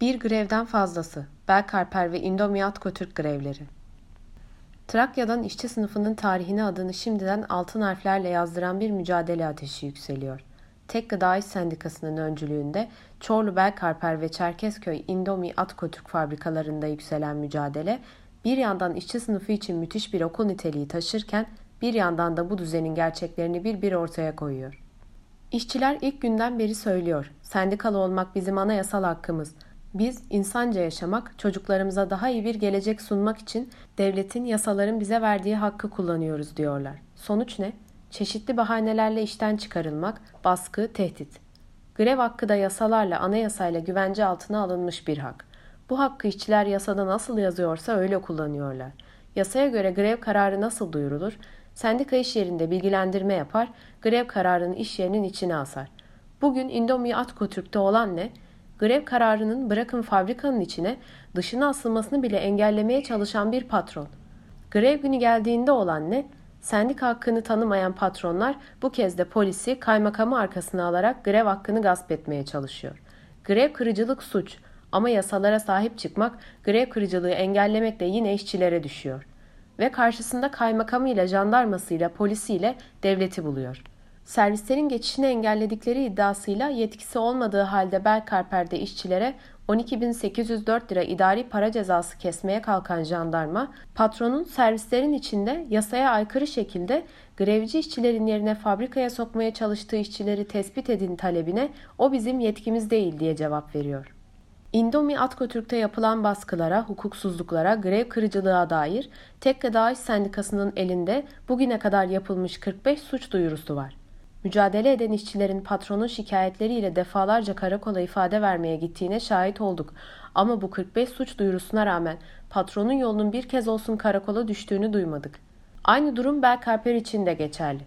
Bir grevden fazlası. Belkarper ve Indomiyatko Türk grevleri. Trakya'dan işçi sınıfının tarihine adını şimdiden altın harflerle yazdıran bir mücadele ateşi yükseliyor. Tek Gıda İş Sendikası'nın öncülüğünde Çorlu Belkarper ve Çerkezköy Indomi Atko Türk fabrikalarında yükselen mücadele bir yandan işçi sınıfı için müthiş bir okul niteliği taşırken bir yandan da bu düzenin gerçeklerini bir bir ortaya koyuyor. İşçiler ilk günden beri söylüyor. Sendikalı olmak bizim anayasal hakkımız. Biz insanca yaşamak, çocuklarımıza daha iyi bir gelecek sunmak için devletin, yasaların bize verdiği hakkı kullanıyoruz diyorlar. Sonuç ne? Çeşitli bahanelerle işten çıkarılmak, baskı, tehdit. Grev hakkı da yasalarla, anayasayla güvence altına alınmış bir hak. Bu hakkı işçiler yasada nasıl yazıyorsa öyle kullanıyorlar. Yasaya göre grev kararı nasıl duyurulur? Sendika iş yerinde bilgilendirme yapar, grev kararını iş yerinin içine asar. Bugün Indomie Atko Türk'te olan ne? Grev kararının bırakın fabrikanın içine dışına asılmasını bile engellemeye çalışan bir patron. Grev günü geldiğinde olan ne? Sendika hakkını tanımayan patronlar bu kez de polisi kaymakamı arkasına alarak grev hakkını gasp etmeye çalışıyor. Grev kırıcılık suç ama yasalara sahip çıkmak grev kırıcılığı engellemek de yine işçilere düşüyor. Ve karşısında kaymakamıyla, jandarmasıyla, polisiyle devleti buluyor.'' Servislerin geçişini engelledikleri iddiasıyla yetkisi olmadığı halde Belkarper'de işçilere 12.804 lira idari para cezası kesmeye kalkan jandarma, patronun servislerin içinde yasaya aykırı şekilde grevci işçilerin yerine fabrikaya sokmaya çalıştığı işçileri tespit edin talebine o bizim yetkimiz değil diye cevap veriyor. Indomie Atkotürk'te yapılan baskılara, hukuksuzluklara, grev kırıcılığa dair Tek Gıda İş Sendikası'nın elinde bugüne kadar yapılmış 45 suç duyurusu var. Mücadele eden işçilerin patronun şikayetleriyle defalarca karakola ifade vermeye gittiğine şahit olduk. Ama bu 45 suç duyurusuna rağmen patronun yolunun bir kez olsun karakola düştüğünü duymadık. Aynı durum Belkarper için de geçerli.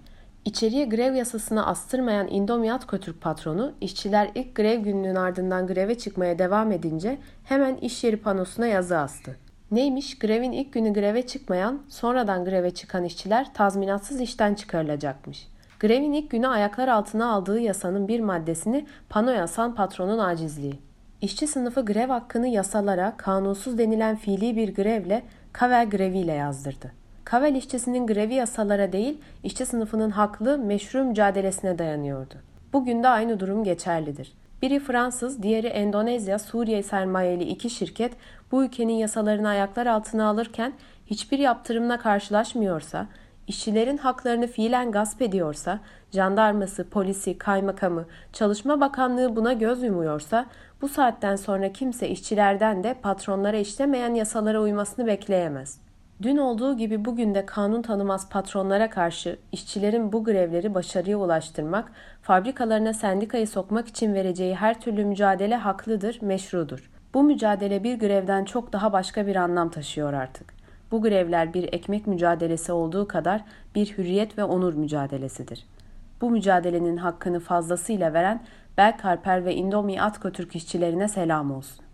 İçeriye grev yasasını astırmayan Indomiyat Kötürk patronu, işçiler ilk grev gününün ardından greve çıkmaya devam edince hemen iş yeri panosuna yazı astı. Neymiş? Grevin ilk günü greve çıkmayan, sonradan greve çıkan işçiler tazminatsız işten çıkarılacakmış. Grevin ilk günü ayaklar altına aldığı yasanın bir maddesini panoya asan patronun acizliği. İşçi sınıfı grev hakkını yasalara kanunsuz denilen fiili bir grevle Kavel greviyle yazdırdı. Kavel işçisinin grevi yasalara değil, işçi sınıfının haklı, meşru mücadelesine dayanıyordu. Bugün de aynı durum geçerlidir. Biri Fransız, diğeri Endonezya, Suriye sermayeli iki şirket bu ülkenin yasalarını ayaklar altına alırken hiçbir yaptırımla karşılaşmıyorsa, işçilerin haklarını fiilen gasp ediyorsa, jandarması, polisi, kaymakamı, Çalışma Bakanlığı buna göz yumuyorsa, bu saatten sonra kimse işçilerden de patronlara işlemeyen yasalara uymasını bekleyemez. Dün olduğu gibi bugün de kanun tanımaz patronlara karşı işçilerin bu grevleri başarıya ulaştırmak, fabrikalarına sendikayı sokmak için vereceği her türlü mücadele haklıdır, meşrudur. Bu mücadele bir grevden çok daha başka bir anlam taşıyor artık. Bu grevler bir ekmek mücadelesi olduğu kadar bir hürriyet ve onur mücadelesidir. Bu mücadelenin hakkını fazlasıyla veren Belkarper ve Indomie Atko Türk işçilerine selam olsun.